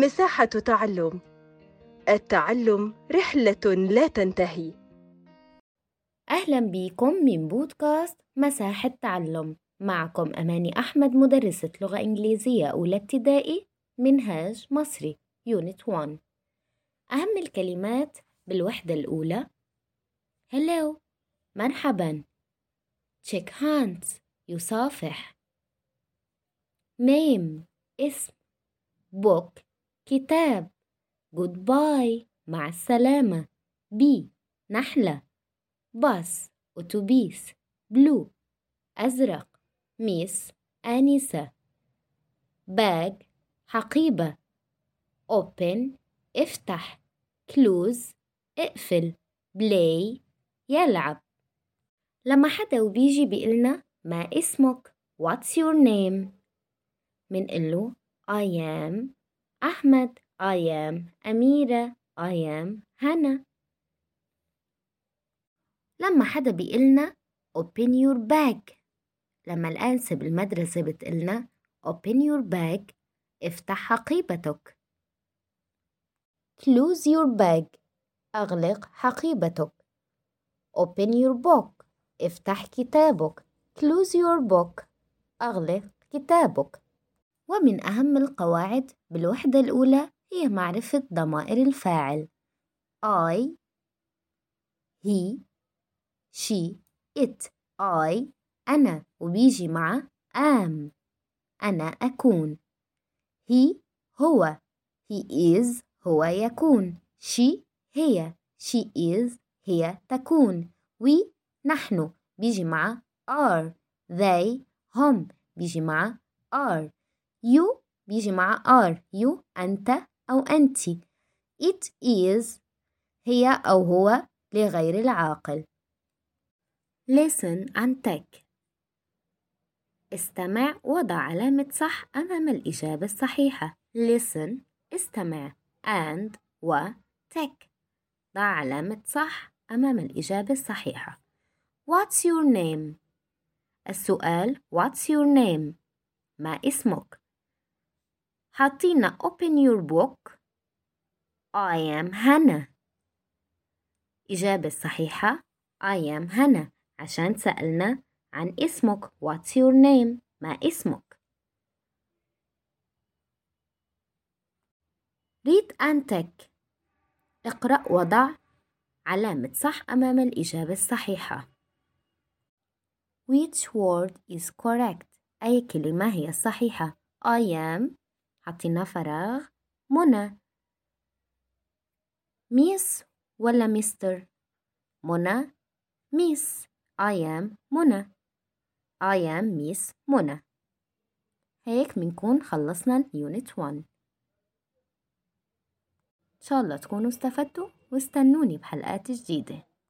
مساحة تعلم. التعلم رحلة لا تنتهي. أهلا بيكم من بودكاست مساحة تعلم. معكم أماني أحمد مدرسة لغة إنجليزية أولى ابتدائي منهاج مصري يونت 1 أهم الكلمات بالوحدة الأولى Hello. مرحبا. Check hands. يصافح. Name. اسم book. كتاب. Goodbye. مع السلامة. Bee نحلة. باص أتوبيس. Blue أزرق. Miss آنسة. Bag حقيبة. Open. افتح. Close. اقفل. Play. يلعب. لما حدا وبيجي بيقلنا ما اسمك؟ What's your name? منقله I am أحمد I am. أميرة I am. هنا. لما حدا بيقلنا open your bag. لما الأنسة بالمدرسة بتقلنا open your bag. افتح حقيبتك. Close your bag. أغلق حقيبتك. Open your book. افتح كتابك. Close your book. أغلق كتابك. ومن أهم القواعد بالوحدة الأولى هي معرفة ضمائر الفاعل. I he she it. I أنا وبيجي مع am. أنا أكون. He هو. He is هو يكون. She هي. She is هي تكون. We نحن. بيجي مع are. They هم. بيجي مع are. You بيجي مع are. You أنت أو أنت. It is هي أو هو لغير العاقل. Listen and take استمع وضع علامة صح أمام الإجابة الصحيحة. Listen استمع. And و take ضع علامة صح أمام الإجابة الصحيحة. What's your name؟ السؤال What's your name؟ ما اسمك؟ حاطينا open your book. I am هنا إجابة الصحيحة I am هنا عشان سألنا عن اسمك. What's your name؟ ما اسمك؟ read and take اقرأ وضع علامة صح أمام الإجابة الصحيحة. Which word is correct؟ أي كلمة هي الصحيحة I am حطينا فراغ. منى. Miss ولا مستر؟ منى. Miss. I am منى. I am Miss منى. هيك بنكون خلصنا ال unit 1 إن شاء الله تكونوا استفدتوا واستنوني بحلقات جديدة.